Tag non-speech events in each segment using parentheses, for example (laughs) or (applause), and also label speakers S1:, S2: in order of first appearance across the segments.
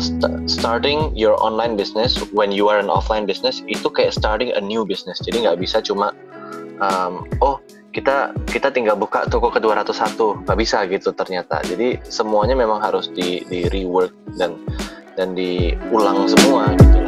S1: st starting your online business when you are an offline business itu kayak starting a new business. Jadi nggak bisa cuma um, oh kita kita tinggal buka toko ke 201 nggak bisa gitu ternyata. Jadi semuanya memang harus di di rework dan dan diulang semua gitu.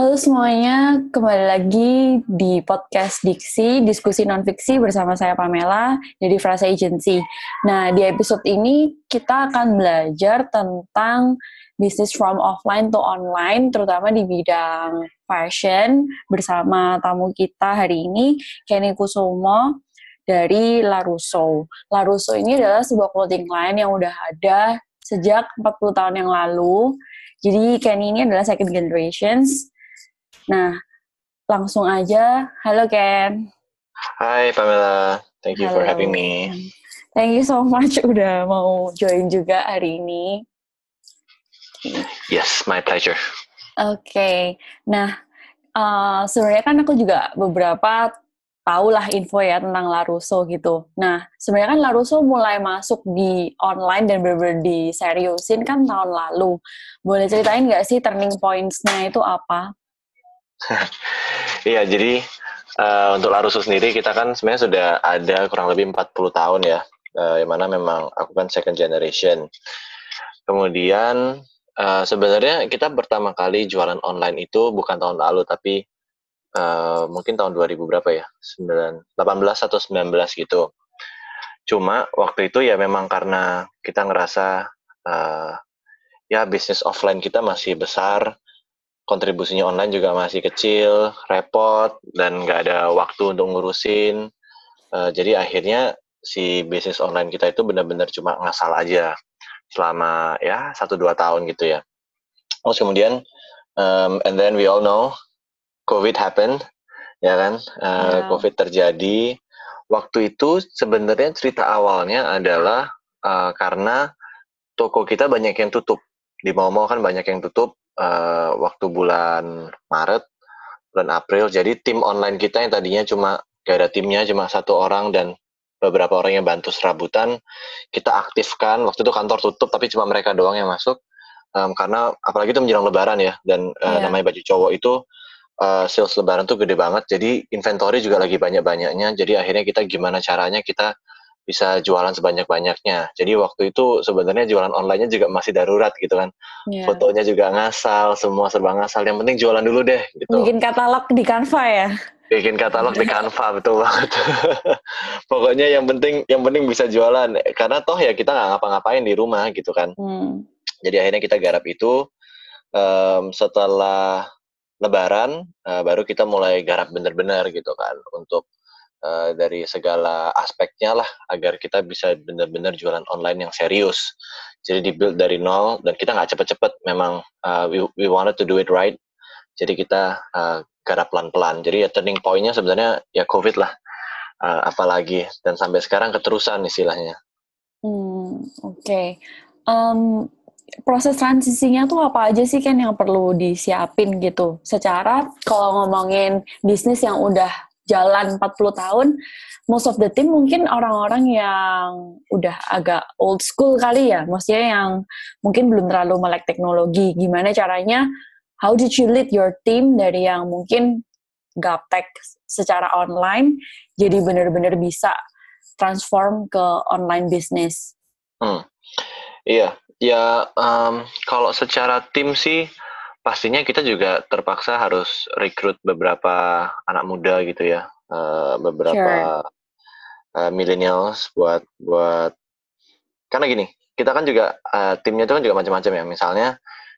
S2: Halo semuanya, kembali lagi di podcast Diksi, diskusi non-fiksi bersama saya Pamela dari Frasa Agency. Nah, di episode ini kita akan belajar tentang bisnis from offline to online, terutama di bidang fashion bersama tamu kita hari ini, Kenny Kusumo dari Larusso. Larusso ini adalah sebuah clothing line yang udah ada sejak 40 tahun yang lalu. Jadi Kenny ini adalah second generations Nah, langsung aja. Halo Ken.
S1: Hai Pamela, thank you Halo. for having me.
S2: Thank you so much (laughs) udah mau join juga hari ini.
S1: Yes, my pleasure.
S2: Oke, okay. nah uh, sebenarnya kan aku juga beberapa tahu lah info ya tentang Larusso gitu. Nah, sebenarnya kan Larusso mulai masuk di online dan benar-benar diseriusin kan tahun lalu. Boleh ceritain nggak sih turning points-nya itu apa? (laughs)
S1: Iya, jadi uh, untuk Larusso sendiri kita kan sebenarnya sudah ada kurang lebih 40 tahun ya, uh, yang mana memang aku kan second generation. Kemudian uh, sebenarnya kita pertama kali jualan online itu bukan tahun lalu, tapi uh, mungkin tahun 2000 berapa ya, 9, 18 atau 19 gitu. Cuma waktu itu ya memang karena kita ngerasa uh, ya bisnis offline kita masih besar, kontribusinya online juga masih kecil, repot, dan nggak ada waktu untuk ngurusin. Uh, jadi akhirnya si bisnis online kita itu benar-benar cuma ngasal aja selama ya satu dua tahun gitu ya. Terus kemudian, um, and then we all know, COVID happened, ya kan? Uh, yeah. COVID terjadi. Waktu itu sebenarnya cerita awalnya adalah uh, karena toko kita banyak yang tutup. Di mau-mau kan banyak yang tutup uh, waktu bulan Maret, bulan April. Jadi tim online kita yang tadinya cuma gak ada timnya cuma satu orang dan beberapa orang yang bantu serabutan, kita aktifkan. Waktu itu kantor tutup tapi cuma mereka doang yang masuk. Um, karena apalagi itu menjelang Lebaran ya dan uh, yeah. namanya baju cowok itu uh, sales Lebaran tuh gede banget. Jadi inventory juga lagi banyak-banyaknya. Jadi akhirnya kita gimana caranya kita bisa jualan sebanyak-banyaknya. Jadi waktu itu sebenarnya jualan online-nya juga masih darurat gitu kan. Yeah. Fotonya juga ngasal, semua serba ngasal. Yang penting jualan dulu deh gitu.
S2: Bikin katalog di Canva ya.
S1: Bikin katalog di Canva (laughs) betul banget. (laughs) Pokoknya yang penting yang penting bisa jualan karena toh ya kita nggak ngapa-ngapain di rumah gitu kan. Hmm. Jadi akhirnya kita garap itu um, setelah Lebaran uh, baru kita mulai garap bener-bener gitu kan untuk uh, dari segala aspeknya lah agar kita bisa benar-benar jualan online yang serius. Jadi dibuild dari nol dan kita nggak cepet-cepet. Memang uh, we, we wanted to do it right. Jadi kita uh, garap pelan-pelan. Jadi ya turning pointnya sebenarnya ya COVID lah. Uh, apalagi dan sampai sekarang keterusan istilahnya.
S2: Hmm, Oke. Okay. Um, proses transisinya tuh apa aja sih kan yang perlu disiapin gitu? Secara kalau ngomongin bisnis yang udah jalan 40 tahun, most of the team mungkin orang-orang yang udah agak old school kali ya, maksudnya yang mungkin belum terlalu melek teknologi. Gimana caranya, how did you lead your team dari yang mungkin gaptek secara online, jadi benar-benar bisa transform ke online business?
S1: Hmm. Iya, ya um, kalau secara tim sih pastinya kita juga terpaksa harus rekrut beberapa anak muda gitu ya, uh, beberapa sure. uh, millennials buat buat karena gini, kita kan juga uh, timnya itu kan juga macam-macam ya. Misalnya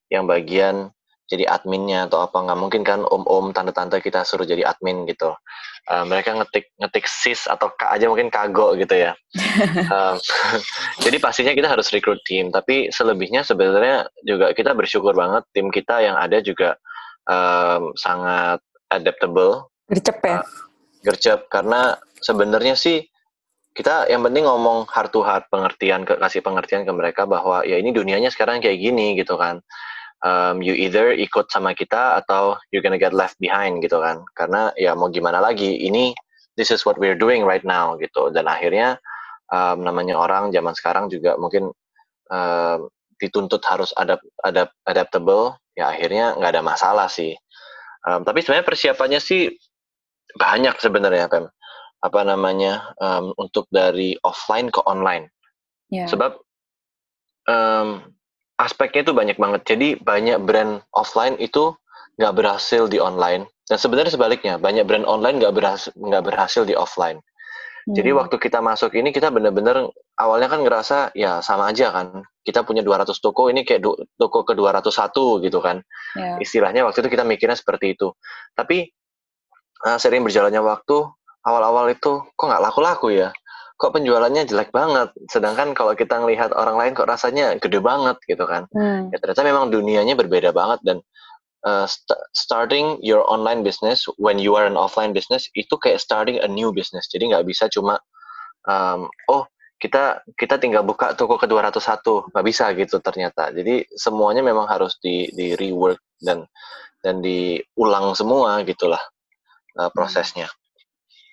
S1: yang bagian jadi adminnya atau apa nggak mungkin kan om-om tante-tante kita suruh jadi admin gitu. Uh, mereka ngetik ngetik sis atau kak aja mungkin kago gitu ya. (laughs) um, (laughs) jadi pastinya kita harus recruit tim. Tapi selebihnya sebenarnya juga kita bersyukur banget tim kita yang ada juga um, sangat adaptable.
S2: Gercep ya. Uh,
S1: gercep karena sebenarnya sih kita yang penting ngomong heart to heart pengertian ke kasih pengertian ke mereka bahwa ya ini dunianya sekarang kayak gini gitu kan um, you either ikut sama kita atau you're gonna get left behind gitu kan karena ya mau gimana lagi ini this is what we're doing right now gitu dan akhirnya um, namanya orang zaman sekarang juga mungkin um, dituntut harus adapt, adapt, adaptable, ya akhirnya nggak ada masalah sih. Um, tapi sebenarnya persiapannya sih banyak sebenarnya, Pem. Apa namanya um, untuk dari offline ke online. Yeah. Sebab um, aspeknya itu banyak banget. Jadi banyak brand offline itu nggak berhasil di online. Dan sebenarnya sebaliknya, banyak brand online nggak berhasil nggak berhasil di offline. Hmm. Jadi waktu kita masuk ini kita benar-benar awalnya kan ngerasa ya sama aja kan. Kita punya 200 toko ini kayak toko ke 201 gitu kan. Yeah. Istilahnya waktu itu kita mikirnya seperti itu. Tapi uh, sering berjalannya waktu awal-awal itu kok nggak laku-laku ya kok penjualannya jelek banget? Sedangkan kalau kita ngelihat orang lain kok rasanya gede banget gitu kan. Hmm. ya ternyata memang dunianya berbeda banget dan uh, st starting your online business when you are an offline business itu kayak starting a new business. Jadi nggak bisa cuma um, oh kita kita tinggal buka toko ke 201 nggak bisa gitu ternyata. Jadi semuanya memang harus di di rework dan dan diulang semua gitulah uh, prosesnya.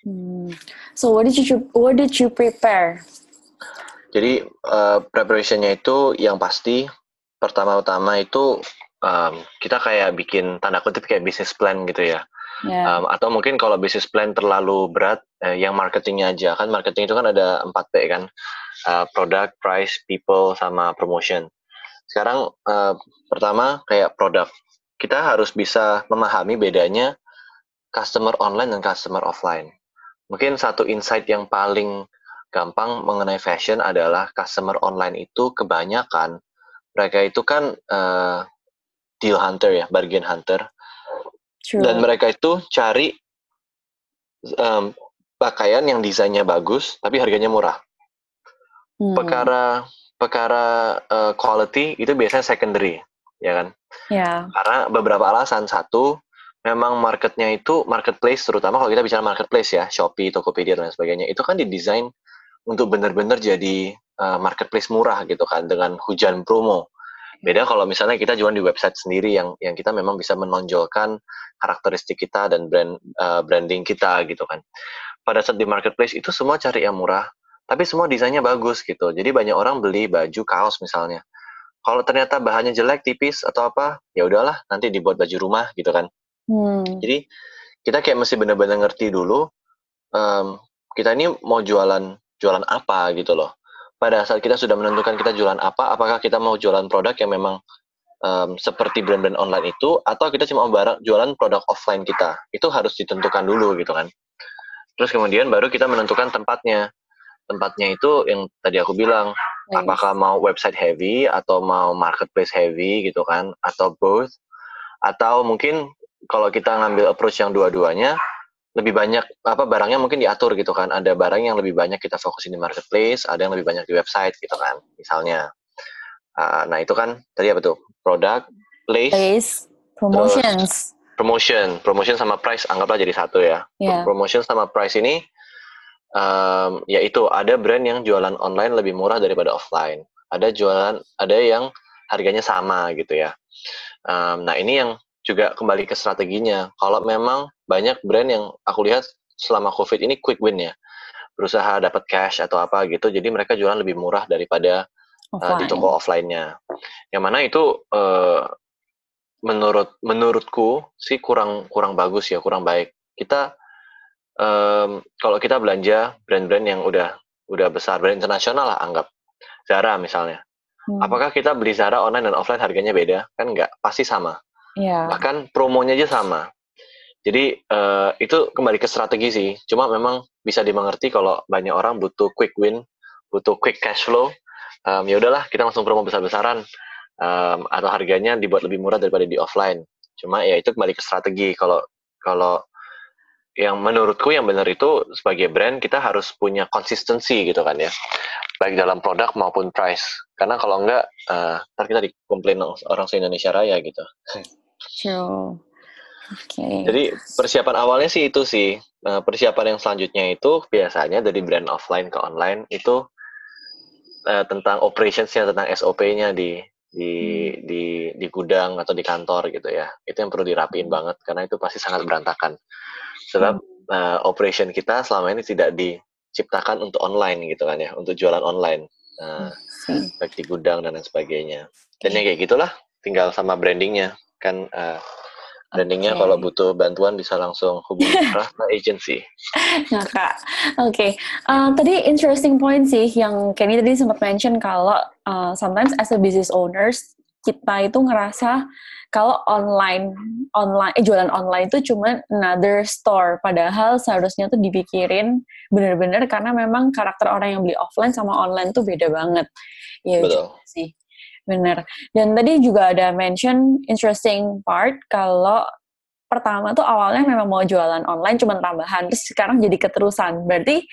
S2: Hmm. So what did you what did you prepare?
S1: Jadi uh, preparationnya itu yang pasti pertama-tama itu um, kita kayak bikin tanda kutip kayak business plan gitu ya. Yeah. Um, atau mungkin kalau business plan terlalu berat, eh, yang marketingnya aja kan marketing itu kan ada 4 P kan, uh, product, price, people, sama promotion. Sekarang uh, pertama kayak produk, kita harus bisa memahami bedanya customer online dan customer offline. Mungkin satu insight yang paling gampang mengenai fashion adalah customer online itu kebanyakan mereka itu kan uh, deal hunter ya, bargain hunter. True. Dan mereka itu cari um, pakaian yang desainnya bagus tapi harganya murah. Hmm. Perkara perkara uh, quality itu biasanya secondary, ya kan?
S2: Yeah.
S1: Karena beberapa alasan. Satu, memang marketnya itu marketplace terutama kalau kita bicara marketplace ya Shopee, Tokopedia dan sebagainya itu kan didesain untuk benar-benar jadi uh, marketplace murah gitu kan dengan hujan promo. Beda kalau misalnya kita jualan di website sendiri yang yang kita memang bisa menonjolkan karakteristik kita dan brand uh, branding kita gitu kan. Pada saat di marketplace itu semua cari yang murah, tapi semua desainnya bagus gitu. Jadi banyak orang beli baju kaos misalnya. Kalau ternyata bahannya jelek, tipis atau apa, ya udahlah nanti dibuat baju rumah gitu kan Hmm. Jadi kita kayak mesti benar-benar ngerti dulu um, kita ini mau jualan jualan apa gitu loh. Pada saat kita sudah menentukan kita jualan apa, apakah kita mau jualan produk yang memang um, seperti brand-brand online itu, atau kita cuma mau barang jualan produk offline kita, itu harus ditentukan dulu gitu kan. Terus kemudian baru kita menentukan tempatnya. Tempatnya itu yang tadi aku bilang, nice. apakah mau website heavy atau mau marketplace heavy gitu kan, atau both, atau mungkin kalau kita ngambil approach yang dua-duanya lebih banyak apa barangnya mungkin diatur gitu kan. Ada barang yang lebih banyak kita fokusin di marketplace ada yang lebih banyak di website gitu kan misalnya. Uh, nah itu kan tadi apa tuh? Produk place, place
S2: promotions.
S1: promotion. Promotion sama price anggaplah jadi satu ya. Yeah. promotion sama price ini um, yaitu ada brand yang jualan online lebih murah daripada offline. Ada jualan ada yang harganya sama gitu ya. Um, nah ini yang juga kembali ke strateginya. Kalau memang banyak brand yang aku lihat selama COVID ini quick win ya, berusaha dapat cash atau apa gitu, jadi mereka jualan lebih murah daripada uh, di toko offline-nya. Yang mana itu uh, menurut menurutku sih kurang kurang bagus ya, kurang baik. Kita um, kalau kita belanja brand-brand yang udah udah besar, brand internasional lah anggap Zara misalnya. Hmm. Apakah kita beli Zara online dan offline harganya beda? Kan enggak, pasti sama.
S2: Yeah.
S1: Bahkan promonya aja sama. Jadi uh, itu kembali ke strategi sih. Cuma memang bisa dimengerti kalau banyak orang butuh quick win, butuh quick cash flow. Um, ya udahlah kita langsung promo besar-besaran um, atau harganya dibuat lebih murah daripada di offline. Cuma ya itu kembali ke strategi. Kalau kalau yang menurutku yang benar itu sebagai brand kita harus punya konsistensi gitu kan ya baik dalam produk maupun price karena kalau enggak uh, ntar kita dikomplain orang se Indonesia Raya gitu
S2: True. Okay.
S1: Jadi persiapan awalnya sih itu sih. Nah, persiapan yang selanjutnya itu biasanya dari brand offline ke online itu uh, tentang operationsnya, tentang SOP-nya di di hmm. di di gudang atau di kantor gitu ya. Itu yang perlu dirapiin hmm. banget karena itu pasti sangat berantakan. Sebab hmm. uh, operation kita selama ini tidak diciptakan untuk online gitu kan ya, untuk jualan online. uh, baik di gudang dan lain sebagainya. Dan yang kayak gitulah, tinggal sama brandingnya kan. Uh, brandingnya okay. kalau butuh bantuan bisa langsung hubungi (laughs) Rasa Agency.
S2: Nah kak, oke. Okay. Uh, tadi interesting point sih yang Kenny tadi sempat mention kalau uh, sometimes as a business owners kita itu ngerasa kalau online online eh, jualan online itu cuma another store. Padahal seharusnya tuh dipikirin bener-bener karena memang karakter orang yang beli offline sama online tuh beda banget. Ya
S1: Betul.
S2: sih. Bener. Dan tadi juga ada mention interesting part kalau pertama tuh awalnya memang mau jualan online cuma tambahan terus sekarang jadi keterusan. Berarti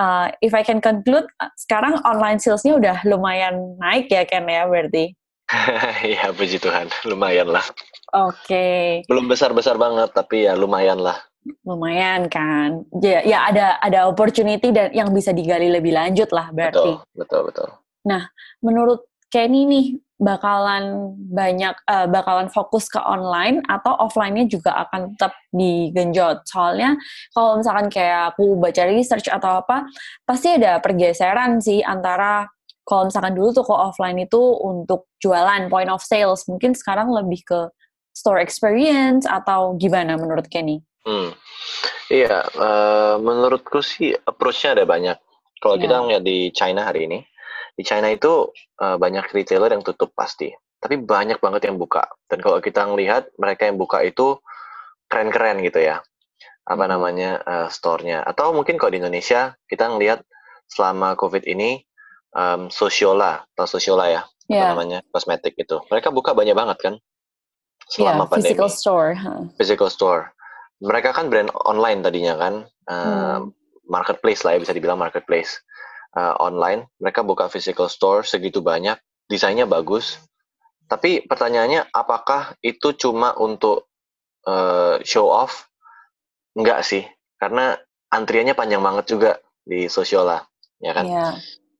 S2: uh, if I can conclude sekarang online salesnya udah lumayan naik ya Ken ya berarti (laughs)
S1: Iya, puji Tuhan. Lumayan lah.
S2: Oke. Okay.
S1: Belum besar-besar banget, tapi ya lumayan lah.
S2: Lumayan kan. Ya, ya ada ada opportunity dan yang bisa digali lebih lanjut lah berarti.
S1: Betul, betul, betul.
S2: Nah, menurut Kenny nih bakalan banyak uh, bakalan fokus ke online atau offline-nya juga akan tetap digenjot. Soalnya kalau misalkan kayak aku baca research atau apa, pasti ada pergeseran sih antara kalau misalkan dulu toko offline itu untuk jualan point of sales, mungkin sekarang lebih ke store experience atau gimana menurut Kenny?
S1: Hmm. Iya, uh, menurutku sih approach-nya ada banyak. Kalau yeah. kita ngeliat di China hari ini, di China itu uh, banyak retailer yang tutup pasti, tapi banyak banget yang buka. Dan kalau kita ngelihat mereka yang buka itu keren-keren gitu ya, apa hmm. namanya uh, store-nya. Atau mungkin kalau di Indonesia kita ngelihat selama COVID ini um, Sosiola atau Sosiola ya yeah. namanya kosmetik itu mereka buka banyak banget kan selama yeah, pandemi
S2: physical store huh?
S1: physical store mereka kan brand online tadinya kan uh, hmm. marketplace lah ya bisa dibilang marketplace uh, online mereka buka physical store segitu banyak desainnya bagus tapi pertanyaannya apakah itu cuma untuk uh, show off enggak sih karena antriannya panjang banget juga di Sosiola ya kan yeah.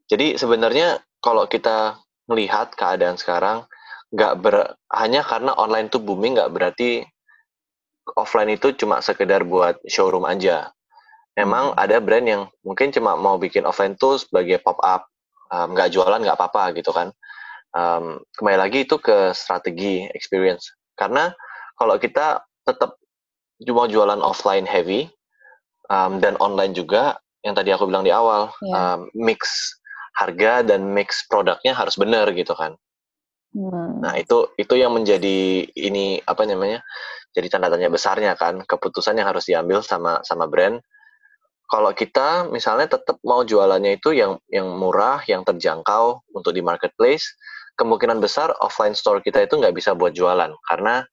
S1: Jadi sebenarnya kalau kita melihat keadaan sekarang, nggak ber, hanya karena online itu booming nggak berarti offline itu cuma sekedar buat showroom aja. Memang hmm. ada brand yang mungkin cuma mau bikin offline tuh sebagai pop up, nggak um, jualan nggak apa-apa gitu kan. Um, kembali lagi itu ke strategi experience. Karena kalau kita tetap cuma jualan offline heavy um, dan online juga, yang tadi aku bilang di awal, yeah. um, mix harga dan mix produknya harus benar gitu kan. Hmm. Nah itu itu yang menjadi ini apa namanya jadi tanda tanya besarnya kan keputusan yang harus diambil sama sama brand. Kalau kita misalnya tetap mau jualannya itu yang yang murah, yang terjangkau untuk di marketplace, kemungkinan besar offline store kita itu nggak bisa buat jualan karena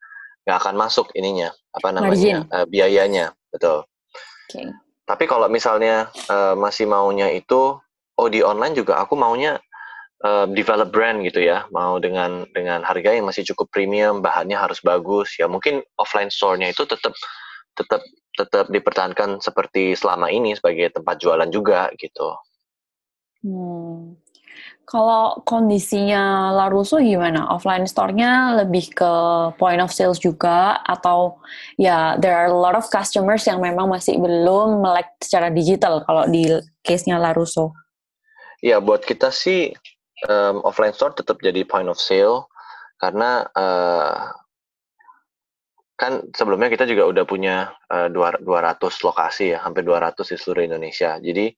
S1: nggak akan masuk ininya apa namanya uh, biayanya betul. Okay. Tapi kalau misalnya uh, masih maunya itu oh di online juga aku maunya uh, develop brand gitu ya, mau dengan dengan harga yang masih cukup premium, bahannya harus bagus. Ya mungkin offline store-nya itu tetap tetap tetap dipertahankan seperti selama ini sebagai tempat jualan juga gitu.
S2: Hmm. Kalau kondisinya Laruso gimana? Offline store-nya lebih ke point of sales juga atau ya there are a lot of customers yang memang masih belum melek secara digital kalau di case-nya Laruso?
S1: Ya, buat kita sih um, offline store tetap jadi point of sale karena uh, kan sebelumnya kita juga udah punya uh, 200 lokasi ya, hampir 200 di seluruh Indonesia. Jadi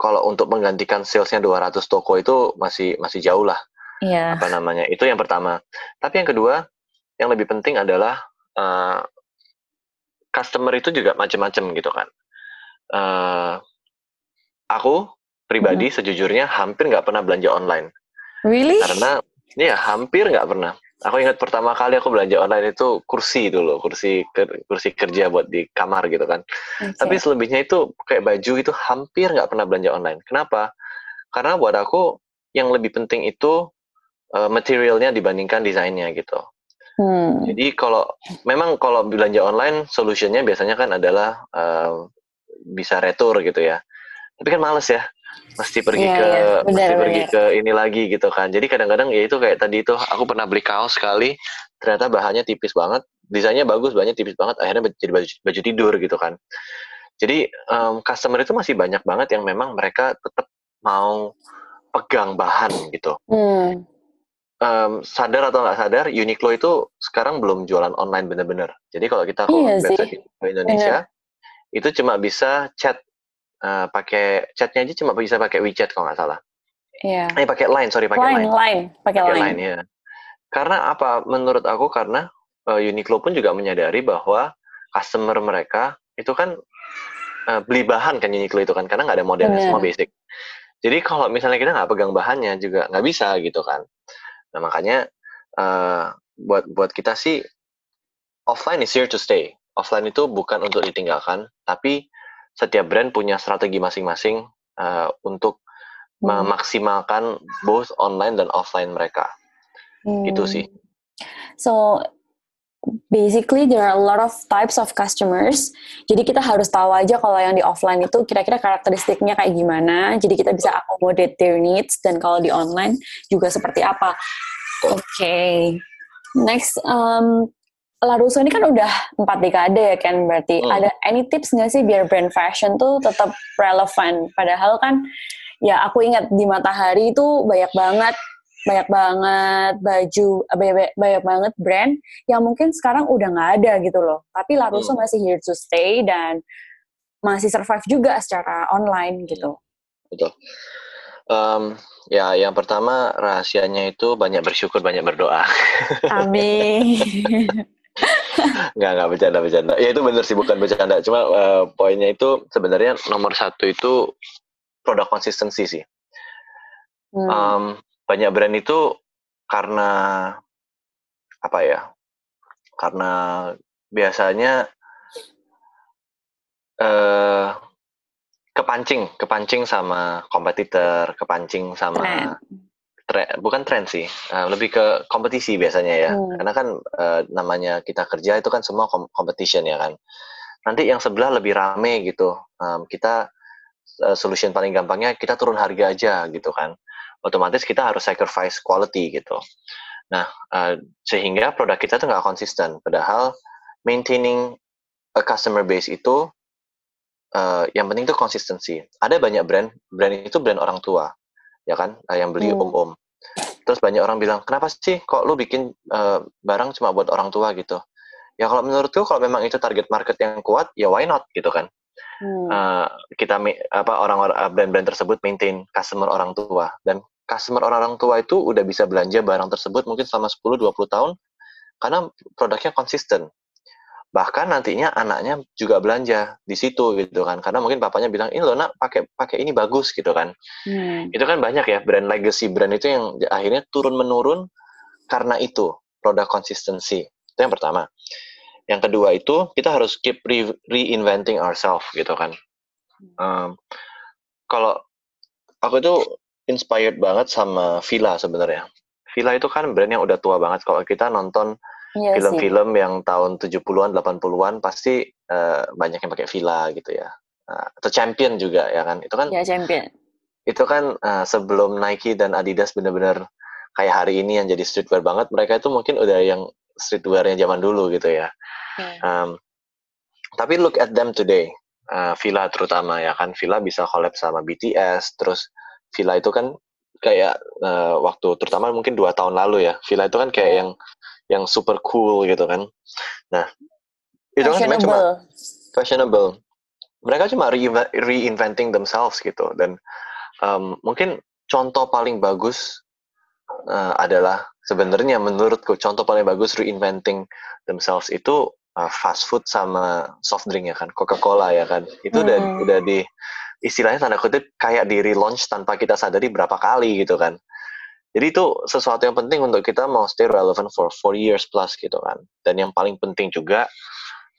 S1: kalau untuk menggantikan salesnya 200 toko itu masih masih jauh lah.
S2: Yeah.
S1: Apa namanya? Itu yang pertama. Tapi yang kedua, yang lebih penting adalah uh, customer itu juga macam-macam gitu kan. Uh, aku pribadi hmm. sejujurnya hampir nggak pernah belanja online.
S2: Really?
S1: Karena ya hampir nggak pernah. Aku ingat pertama kali aku belanja online itu kursi dulu, kursi kursi kerja buat di kamar gitu kan. Okay. Tapi selebihnya itu kayak baju itu hampir nggak pernah belanja online. Kenapa? Karena buat aku yang lebih penting itu uh, materialnya dibandingkan desainnya gitu. Hmm. Jadi kalau memang kalau belanja online solusinya biasanya kan adalah uh, bisa retur gitu ya. Tapi kan males ya mesti pergi yeah, ke yeah. Benar, mesti benar. pergi ke ini lagi gitu kan jadi kadang-kadang ya itu kayak tadi itu aku pernah beli kaos sekali ternyata bahannya tipis banget desainnya bagus banyak tipis banget akhirnya jadi baju, baju tidur gitu kan jadi um, customer itu masih banyak banget yang memang mereka tetap mau pegang bahan gitu. Hmm. Um, sadar atau nggak sadar, Uniqlo itu sekarang belum jualan online bener-bener. Jadi kalau kita ke
S2: iya
S1: website Indonesia, Bener. itu cuma bisa chat uh, pakai chatnya aja cuma bisa pakai WeChat kalau nggak salah.
S2: Iya.
S1: Eh pakai Line, sorry pakai
S2: Line. Line, line. pakai Line. line
S1: ya. Karena apa? Menurut aku karena uh, Uniqlo pun juga menyadari bahwa customer mereka itu kan uh, beli bahan kan Uniqlo itu kan karena nggak ada modelnya semua basic. Jadi kalau misalnya kita nggak pegang bahannya juga nggak bisa gitu kan. Nah makanya uh, buat buat kita sih offline is here to stay. Offline itu bukan untuk ditinggalkan, tapi setiap brand punya strategi masing-masing uh, untuk hmm. memaksimalkan both online dan offline mereka. Hmm. Itu sih.
S2: So basically there are a lot of types of customers. Jadi kita harus tahu aja kalau yang di offline itu kira-kira karakteristiknya kayak gimana. Jadi kita bisa accommodate their needs dan kalau di online juga seperti apa. Oke. Okay. Next, um, Laruso ini kan udah empat dekade ya kan berarti hmm. ada any tips nggak sih biar brand fashion tuh tetap relevan? Padahal kan ya aku ingat di Matahari itu banyak banget banyak banget baju banyak, banyak banget brand yang mungkin sekarang udah nggak ada gitu loh. Tapi Larusso hmm. masih here to stay dan masih survive juga secara online gitu.
S1: Betul. Um, ya yang pertama rahasianya itu banyak bersyukur banyak berdoa.
S2: Amin (laughs)
S1: nggak nggak bercanda bercanda ya itu benar sih bukan bercanda cuma uh, poinnya itu sebenarnya nomor satu itu produk konsistensi sih hmm. um, banyak brand itu karena apa ya? Karena biasanya eh, kepancing, kepancing sama kompetitor, kepancing sama tren, bukan tren sih, uh, lebih ke kompetisi biasanya ya. Hmm. Karena kan uh, namanya kita kerja itu kan semua kom competition ya kan. Nanti yang sebelah lebih rame gitu, um, kita uh, solution paling gampangnya kita turun harga aja gitu kan otomatis kita harus sacrifice quality gitu. Nah, uh, sehingga produk kita tuh nggak konsisten. Padahal maintaining a customer base itu uh, yang penting tuh konsistensi. Ada banyak brand, brand itu brand orang tua, ya kan, uh, yang beli hmm. Terus banyak orang bilang, kenapa sih kok lu bikin uh, barang cuma buat orang tua gitu? Ya kalau menurutku kalau memang itu target market yang kuat, ya why not gitu kan? Hmm. Uh, kita apa orang-orang brand-brand tersebut maintain customer orang tua dan customer orang-orang tua itu udah bisa belanja barang tersebut mungkin selama 10-20 tahun karena produknya konsisten. Bahkan nantinya anaknya juga belanja di situ gitu kan. Karena mungkin bapaknya bilang, "Ini loh nak, pakai pakai ini bagus." gitu kan. Hmm. Itu kan banyak ya brand legacy brand itu yang akhirnya turun menurun karena itu, produk konsistensi. Itu yang pertama. Yang kedua itu kita harus keep re reinventing ourselves gitu kan. Um, kalau aku itu inspired banget sama Villa sebenarnya. Villa itu kan brand yang udah tua banget. Kalau kita nonton iya film-film yang tahun 70-an, 80-an pasti uh, banyak yang pakai Villa gitu ya. Uh, atau Champion juga ya kan. Itu kan
S2: Ya, Champion.
S1: Itu kan uh, sebelum Nike dan Adidas bener-bener kayak hari ini yang jadi streetwear banget, mereka itu mungkin udah yang streetwear-nya zaman dulu gitu ya. Yeah. Um, tapi look at them today. Uh, Villa terutama ya kan Villa bisa collab sama BTS terus Villa itu kan kayak uh, waktu terutama mungkin dua tahun lalu ya Villa itu kan kayak yeah. yang yang super cool gitu kan. Nah itu kan sebenarnya cuma fashionable. mereka cuma re reinventing themselves gitu. Dan um, mungkin contoh paling bagus uh, adalah sebenarnya menurutku contoh paling bagus reinventing themselves itu uh, fast food sama soft drink ya kan Coca-Cola ya kan. Itu hmm. udah udah di istilahnya tanda kutip kayak di relaunch tanpa kita sadari berapa kali gitu kan. Jadi itu sesuatu yang penting untuk kita mau stay relevant for four years plus gitu kan. Dan yang paling penting juga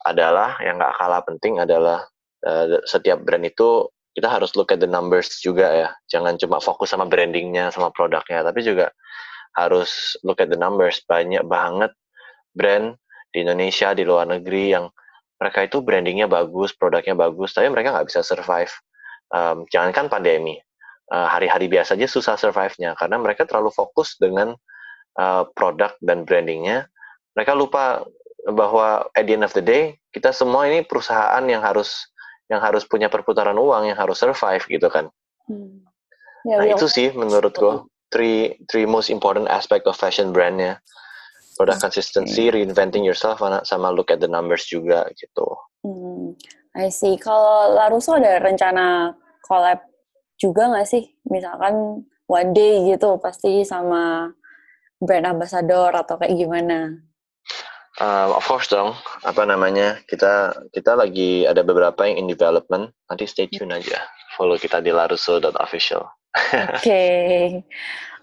S1: adalah yang nggak kalah penting adalah uh, setiap brand itu kita harus look at the numbers juga ya. Jangan cuma fokus sama brandingnya, sama produknya, tapi juga harus look at the numbers. Banyak banget brand di Indonesia, di luar negeri yang mereka itu brandingnya bagus, produknya bagus, tapi mereka nggak bisa survive um, jangankan pandemi, hari-hari biasa aja susah survive-nya karena mereka terlalu fokus dengan uh, produk dan brandingnya. Mereka lupa bahwa at the end of the day kita semua ini perusahaan yang harus yang harus punya perputaran uang, yang harus survive gitu kan. Hmm.
S2: Ya,
S1: nah
S2: yang-
S1: itu sih menurutku three three most important aspect of fashion brandnya product consistency reinventing yourself sama- look at the numbers juga gitu
S2: Hmm, I see. Kalau Larusso ada rencana collab juga nggak sih? Misalkan one day gitu, pasti sama brand ambassador atau kayak gimana?
S1: Um, of course dong apa namanya kita kita lagi ada beberapa yang in development nanti stay tune aja follow kita di larusso.official (laughs)
S2: Oke,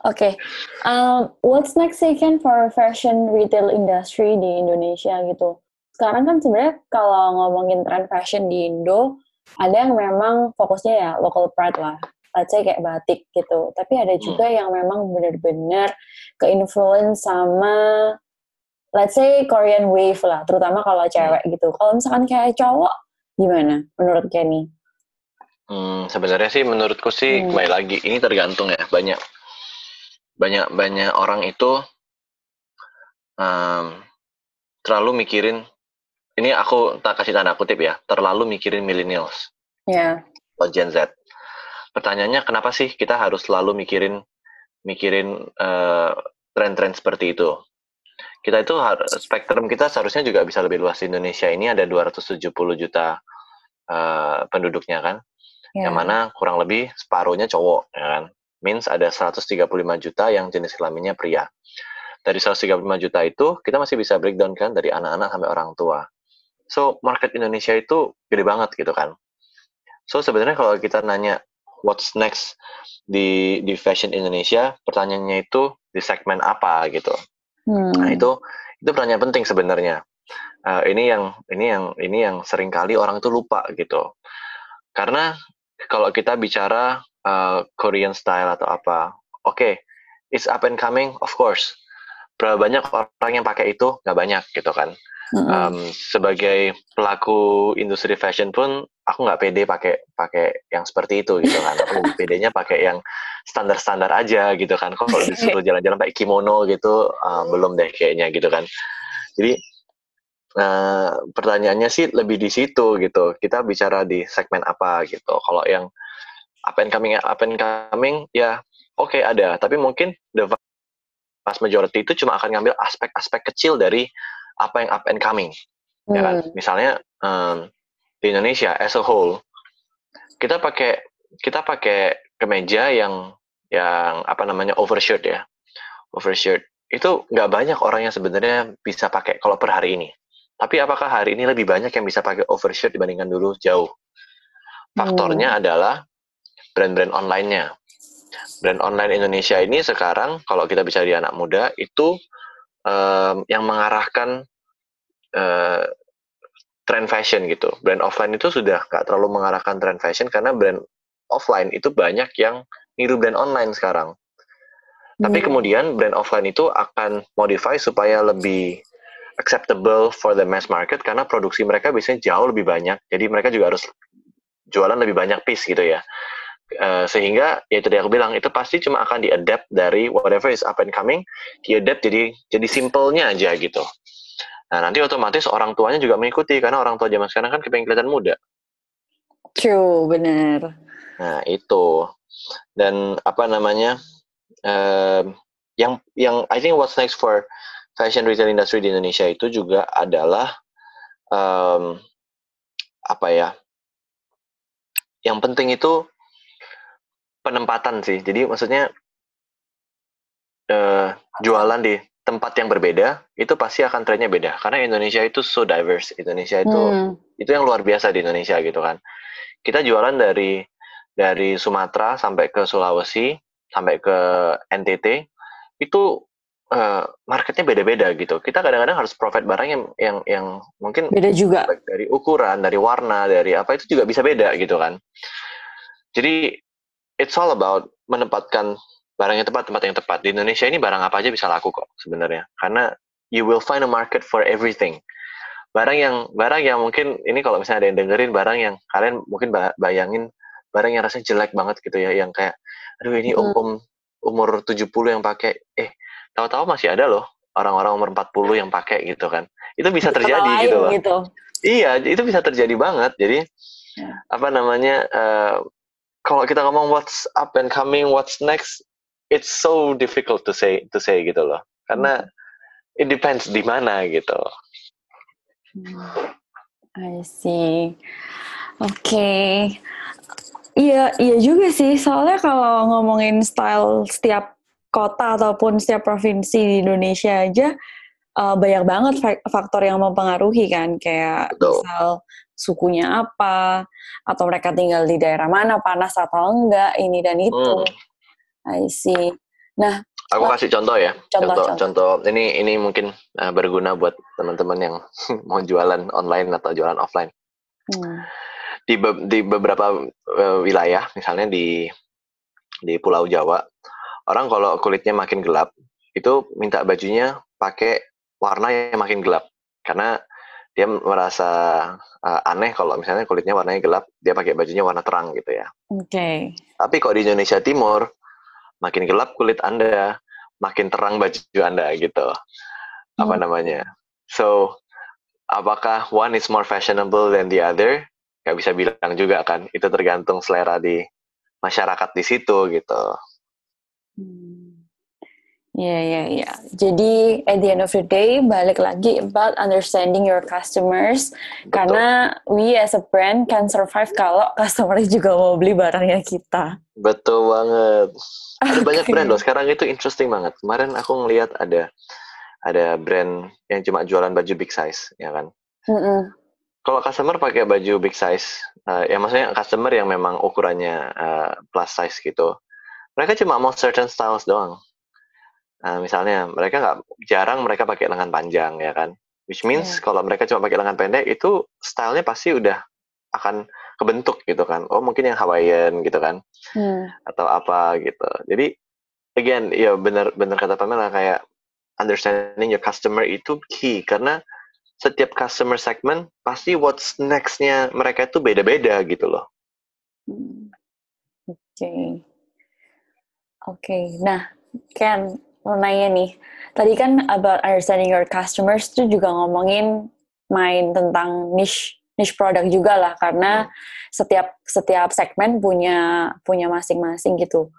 S2: oke. Um, what's next Ken for fashion retail industry di Indonesia gitu? Sekarang kan sebenarnya kalau ngomongin tren fashion di Indo, ada yang memang fokusnya ya local pride lah. Let's say kayak batik gitu. Tapi ada juga yang memang benar-benar ke-influence sama let's say Korean wave lah, terutama kalau cewek gitu. Kalau misalkan kayak cowok, gimana menurut Kenny?
S1: Hmm, sebenarnya sih menurutku sih
S2: Hmm.
S1: kembali lagi ini tergantung ya banyak banyak banyak orang itu um, terlalu mikirin ini aku tak kasih tanda kutip ya terlalu mikirin millennials
S2: Ya,
S1: atau Gen Z. Pertanyaannya kenapa sih kita harus selalu mikirin mikirin eh, tren-tren seperti itu? Kita itu spektrum kita seharusnya juga bisa lebih luas di Indonesia ini ada 270 juta eh, penduduknya kan,
S2: ya.
S1: yang mana kurang lebih separuhnya cowok, ya kan? Means ada 135 juta yang jenis kelaminnya pria. Dari 135 juta itu kita masih bisa breakdown kan dari anak-anak sampai orang tua. So market Indonesia itu gede banget gitu kan. So sebenarnya kalau kita nanya what's next di di fashion Indonesia, pertanyaannya itu di segmen apa gitu.
S2: Hmm.
S1: Nah itu itu pertanyaan penting sebenarnya. Eh, ini yang ini yang ini yang sering kali orang itu lupa gitu. Karena kalau kita bicara eh, Korean style atau apa, oke, it's up and coming, of course. Berapa banyak orang yang pakai itu? Nggak banyak gitu kan. Um, sebagai pelaku industri fashion pun aku nggak pede pakai pakai yang seperti itu gitu kan. Aku pedenya pakai yang standar-standar aja gitu kan. Kok kalau (laughs) disuruh jalan-jalan pakai kimono gitu uh, belum deh kayaknya gitu kan. Jadi uh, pertanyaannya sih lebih di situ gitu. Kita bicara di segmen apa gitu. Kalau yang up and coming up and coming ya oke ada. Tapi mungkin the vast majority itu cuma akan ngambil aspek-aspek kecil dari apa yang up and coming ya kan?
S2: Hmm.
S1: misalnya em, di Indonesia as a whole kita pakai kita pakai kemeja yang yang apa namanya overshirt ya. Overshirt itu nggak banyak orang yang sebenarnya bisa pakai kalau per hari ini. Tapi apakah hari ini lebih banyak yang bisa pakai overshirt dibandingkan dulu? Jauh. Faktornya adalah brand-brand online-nya. Brand online Indonesia ini sekarang kalau kita bicara di anak muda itu em, yang mengarahkan eh, tren fashion gitu. Brand offline itu sudah nggak terlalu mengarahkan tren fashion karena brand offline itu banyak yang niru brand online sekarang. Tapi
S2: Hmm.
S1: kemudian brand offline itu akan modify supaya lebih acceptable for the mass market karena produksi mereka biasanya jauh lebih banyak. Jadi mereka juga harus jualan lebih banyak piece gitu ya. Eh, sehingga ya tadi aku bilang itu pasti cuma akan diadapt dari whatever is up and coming, diadapt jadi jadi simpelnya aja gitu. Nah, nanti otomatis orang tuanya juga mengikuti karena orang tua zaman sekarang kan kepengen kelihatan muda.
S2: True, bener.
S1: Nah, itu. Dan apa namanya? em, yang yang I think what's next for fashion retail industry di Indonesia itu juga adalah em, apa ya? Yang penting itu penempatan sih. Jadi maksudnya eh, jualan di tempat yang berbeda itu pasti akan trennya beda karena Indonesia itu so diverse. Indonesia itu
S2: Hmm.
S1: itu yang luar biasa di Indonesia gitu kan. Kita jualan dari dari Sumatera sampai ke Sulawesi sampai ke NTT itu eh, marketnya beda-beda gitu. Kita kadang-kadang harus profit barang yang yang yang mungkin
S2: Beda juga.
S1: dari ukuran, dari warna, dari apa itu juga bisa beda gitu kan. Jadi it's all about menempatkan barang yang tepat tempat yang tepat. Di Indonesia ini barang apa aja bisa laku kok sebenarnya. Karena you will find a market for everything. Barang yang barang yang mungkin ini kalau misalnya ada yang dengerin barang yang kalian mungkin ba- bayangin barang yang rasanya jelek banget gitu ya yang kayak aduh ini
S2: Hmm.
S1: om, om umur 70 yang pakai eh tahu-tahu masih ada loh orang-orang umur 40 yang pakai gitu kan. Itu bisa terjadi gitu loh.
S2: gitu.
S1: Iya, itu bisa terjadi banget. Jadi
S2: Ya.
S1: apa namanya? eh, kalau kita ngomong what's up and coming, what's next, it's so difficult to say to say gitu loh. Karena it depends di mana gitu.
S2: Hmm. I see. Oke. Okay. Iya, iya juga sih. Soalnya kalau ngomongin style setiap kota ataupun setiap provinsi di Indonesia aja uh, banyak banget faktor yang mempengaruhi kan, kayak Betul. misal sukunya apa, atau mereka tinggal di daerah mana, panas atau enggak, ini dan itu. Hmm. I see. Nah,
S1: aku kasih contoh ya. Contoh, contoh, contoh. Ini ini mungkin uh, berguna buat teman-teman yang (laughs) mau jualan online atau jualan offline. Hmm di be di beberapa uh, wilayah misalnya di di Pulau Jawa orang kalau kulitnya makin gelap itu minta bajunya pakai warna yang makin gelap karena dia merasa uh, aneh kalau misalnya kulitnya warnanya gelap dia pakai bajunya warna terang gitu ya.
S2: Oke. Okay.
S1: Tapi kok di Indonesia Timur makin gelap kulit anda makin terang baju anda gitu hmm. apa namanya. So apakah one is more fashionable than the other? nggak bisa bilang juga kan itu tergantung selera di masyarakat di situ gitu.
S2: Hmm. Ya ya ya. Jadi at the end of the day balik lagi about understanding your customers Betul. karena we as a brand can survive kalau customer juga mau beli barangnya kita.
S1: Betul banget. Ada okay. (laughs) banyak brand loh. Sekarang itu interesting banget. Kemarin aku ngelihat ada ada brand yang cuma jualan baju big size, ya kan? Mm -mm kalau customer pakai baju big size, uh, ya maksudnya customer yang memang ukurannya uh, plus size gitu, mereka cuma mau certain styles doang. Uh, misalnya mereka nggak jarang mereka pakai lengan panjang ya kan, which means yeah. kalau mereka cuma pakai lengan pendek itu stylenya pasti udah akan kebentuk gitu kan. Oh mungkin yang Hawaiian gitu kan, hmm. atau apa gitu. Jadi again ya benar benar kata Pamela kayak understanding your customer itu key karena setiap customer segment pasti what's next-nya mereka itu beda-beda gitu loh.
S2: Hmm. Oke. Okay. Oke. Okay. Nah, Ken, mau nanya nih. Tadi kan about understanding your customers itu juga ngomongin main tentang niche niche product juga lah karena hmm. setiap setiap segmen punya punya masing-masing gitu.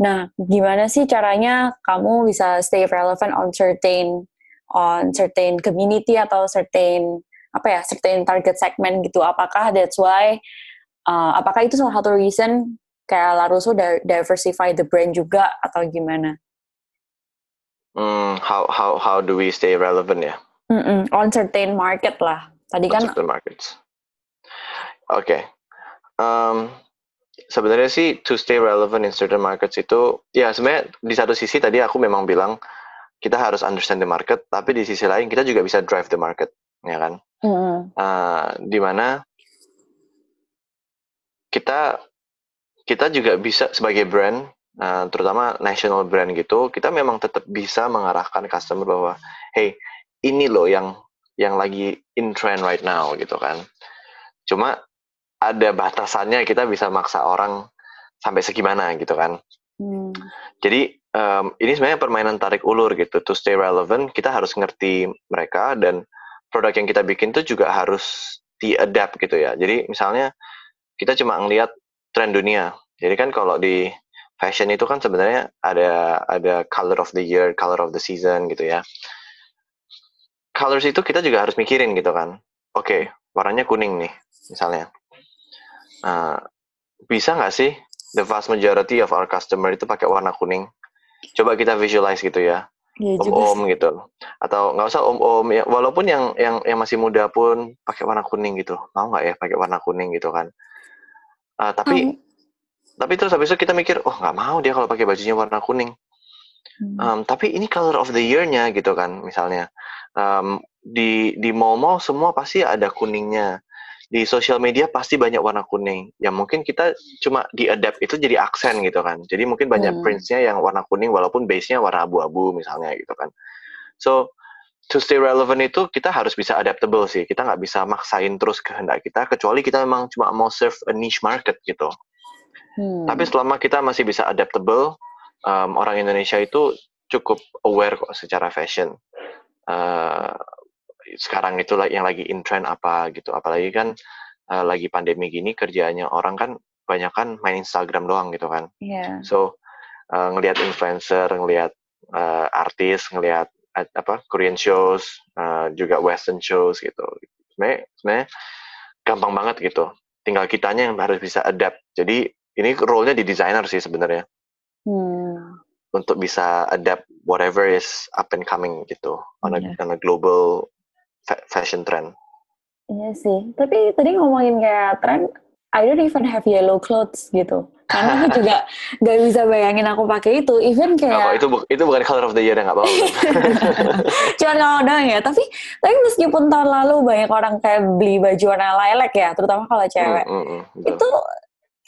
S2: Nah, gimana sih caranya kamu bisa stay relevant on certain on certain community atau certain apa ya certain target segment gitu apakah that's why uh, apakah itu salah satu reason kayak Laruso diversify the brand juga atau gimana?
S1: Hmm, how how how do we stay relevant ya?
S2: Mm-mm, on certain market lah. Tadi on kan
S1: certain markets. Oke. Okay. Um, sebenarnya sih to stay relevant in certain markets itu ya sebenarnya di satu sisi tadi aku memang bilang kita harus understand the market, tapi di sisi lain kita juga bisa drive the market, ya kan? Mm. Uh, di mana kita kita juga bisa sebagai brand, uh, terutama national brand gitu, kita memang tetap bisa mengarahkan customer bahwa, hey, ini loh yang yang lagi in trend right now gitu kan. Cuma ada batasannya kita bisa maksa orang sampai segimana gitu kan. Hmm. Jadi um, ini sebenarnya permainan tarik ulur gitu. To stay relevant, kita harus ngerti mereka dan produk yang kita bikin tuh juga harus di-adapt gitu ya. Jadi misalnya kita cuma ngelihat tren dunia. Jadi kan kalau di fashion itu kan sebenarnya ada ada color of the year, color of the season gitu ya. Colors itu kita juga harus mikirin gitu kan. Oke, okay, warnanya kuning nih misalnya. Uh, bisa nggak sih the vast majority of our customer itu pakai warna kuning? coba kita visualize gitu ya iya om-om gitu atau nggak usah om-om ya walaupun yang yang yang masih muda pun pakai warna kuning gitu mau nggak ya pakai warna kuning gitu kan uh, tapi. Tapi terus habis itu kita mikir oh nggak mau dia kalau pakai bajunya warna kuning hmm. um, tapi ini color of the year-nya gitu kan misalnya um, di di mall-mall semua pasti ada kuningnya di sosial media pasti banyak warna kuning. Ya mungkin kita cuma di adapt itu jadi aksen gitu kan. Jadi mungkin banyak hmm. prints-nya yang warna kuning walaupun base-nya warna abu-abu misalnya gitu kan. So to stay relevant itu kita harus bisa adaptable sih. Kita nggak bisa maksain terus kehendak kita kecuali kita memang cuma mau serve a niche market gitu. Hmm. Tapi selama kita masih bisa adaptable, um, orang Indonesia itu cukup aware kok secara fashion. Uh, sekarang itu yang lagi in trend apa gitu apalagi kan uh, lagi pandemi gini kerjaannya orang kan kebanyakan main Instagram doang gitu kan.
S2: Iya.
S1: So uh, ngelihat influencer, ngelihat uh, artis, ngelihat uh, apa Korean shows, uh, juga Western shows gitu. Sebenarnya sebenarnya gampang banget gitu. Tinggal kitanya yang harus bisa adapt. Jadi ini role-nya di designer sih sebenarnya.
S2: Hmm.
S1: Untuk bisa adapt whatever is up and coming gitu on a,
S2: Iya.
S1: on a global fa- fashion trend.
S2: Iya sih. Tapi tadi ngomongin kayak tren, I don't even have yellow clothes gitu. Karena aku juga (laughs) gak bisa bayangin aku pakai itu. Even kayak
S1: itu bu- itu bukan color of the year nggak apa-apa. (laughs)
S2: cuman kalau doang ya. Tapi tapi meskipun tahun lalu banyak orang kayak beli baju warna lilac ya, terutama kalau cewek.
S1: Mm, mm, mm.
S2: Itu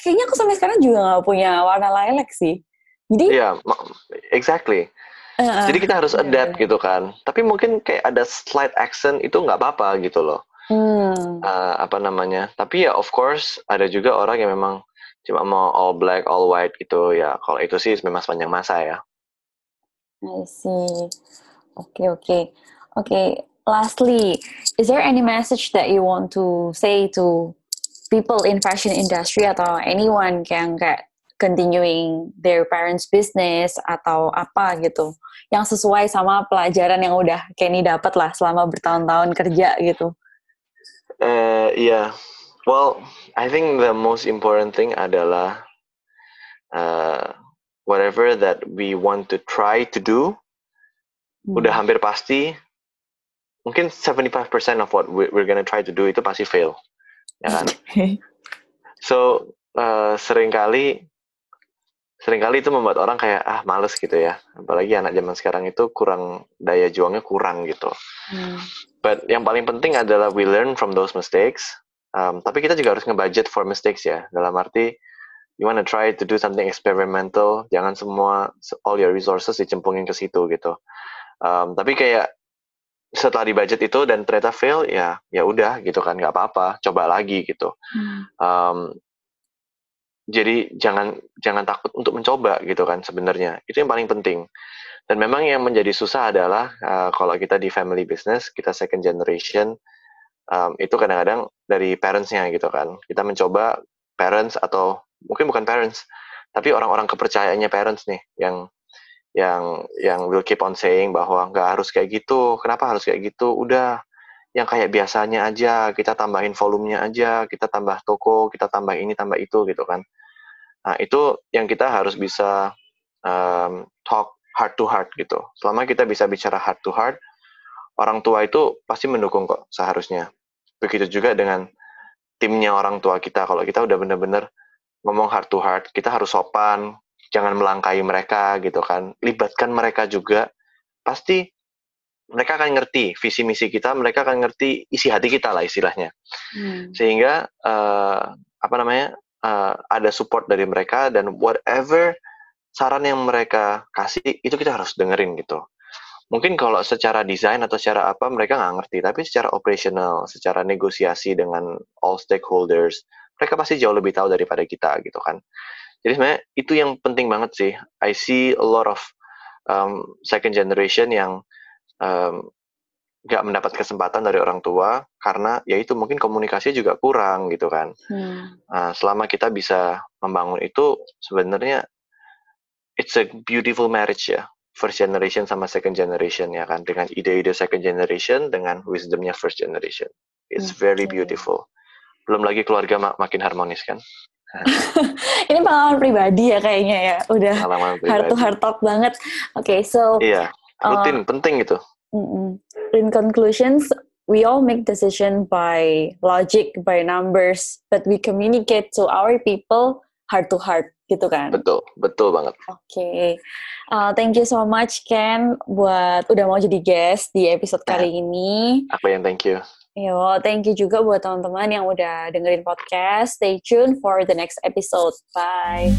S2: kayaknya aku sampai sekarang juga gak punya warna lilac sih. Jadi,
S1: Iya, ma- exactly.
S2: eh,
S1: Jadi kita harus
S2: iya,
S1: adapt gitu kan. Tapi mungkin kayak ada slight accent itu nggak apa-apa gitu loh.
S2: hmm,
S1: Eh, apa namanya? Tapi ya of course ada juga orang yang memang cuma mau all black, all white gitu ya. Kalau itu sih memang sepanjang masa ya.
S2: I see. Okay, okay. Okay, lastly, is there any message that you want to say to people in fashion industry atau anyone yang kayak continuing their parents business atau apa gitu yang sesuai sama pelajaran yang udah Kenny dapat lah selama bertahun-tahun kerja gitu.
S1: Eh, Iya. Well, I think the most important thing adalah uh, whatever that we want to try to do
S2: Hmm.
S1: udah hampir pasti mungkin 75% of what we- we're gonna try to do itu pasti fail ya kan? (laughs) So uh, sering kali sering kali itu membuat orang kayak ah males gitu ya. Apalagi anak zaman sekarang itu kurang daya juangnya kurang gitu.
S2: Hmm.
S1: but yang paling penting adalah we learn from those mistakes. Um, tapi kita juga harus nge-budget for mistakes ya. Dalam arti you wanna try to do something experimental. Jangan semua all your resources dicemplungin ke situ gitu. Um, tapi kayak setelah di budget itu dan ternyata fail ya ya udah gitu kan nggak apa-apa coba lagi gitu.
S2: Hmm.
S1: Um, jadi jangan jangan takut untuk mencoba gitu kan sebenarnya. Itu yang paling penting. Dan memang yang menjadi susah adalah uh, kalau kita di family business kita second generation um, itu kadang-kadang dari parentsnya gitu kan. Kita mencoba parents atau mungkin bukan parents tapi orang-orang kepercayaannya parents nih yang yang yang will keep on saying bahwa nggak harus kayak gitu. Kenapa harus kayak gitu? Udah yang kayak biasanya aja kita tambahin volumenya aja kita tambah toko kita tambah ini tambah itu gitu kan. Nah itu yang kita harus bisa um, talk heart to heart gitu. Selama kita bisa bicara heart to heart orang tua itu pasti mendukung kok seharusnya. Begitu juga dengan timnya orang tua kita. Kalau kita udah bener-bener ngomong heart to heart kita harus sopan jangan melangkahi mereka gitu kan. Libatkan mereka juga. Pasti mereka akan ngerti visi misi kita mereka akan ngerti isi hati kita lah istilahnya.
S2: Hmm.
S1: sehingga eh, apa namanya eh, ada support dari mereka dan whatever saran yang mereka kasih itu kita harus dengerin gitu. Mungkin kalau secara desain atau secara apa mereka nggak ngerti. Tapi secara operational secara negosiasi dengan all stakeholders mereka pasti jauh lebih tahu daripada kita gitu kan jadi sebenarnya itu yang penting banget sih I see a lot of um, second generation yang um, nggak mendapat kesempatan dari orang tua karena ya itu mungkin komunikasi juga kurang gitu kan.
S2: Hmm.
S1: Nah, selama kita bisa membangun itu sebenarnya it's a beautiful marriage ya first generation sama second generation ya kan dengan ide-ide second generation dengan wisdomnya first generation. It's very
S2: Oke.
S1: beautiful. Belum lagi keluarga mak- makin harmonis kan.
S2: Ini pengalaman pribadi ya kayaknya ya. Udah heart to heart talk banget. Oke, so
S1: Iya,
S2: uh,
S1: rutin penting gitu.
S2: in conclusions, we all make decision by logic, by numbers, but we communicate to our people heart to heart, gitu kan?
S1: Betul, betul banget.
S2: Oke, Uh, thank you so much Ken buat udah mau jadi guest di episode kali ini.
S1: Aku yang thank you.
S2: Yo, thank you juga buat teman-teman yang udah dengerin podcast. Stay tuned for the next episode. Bye.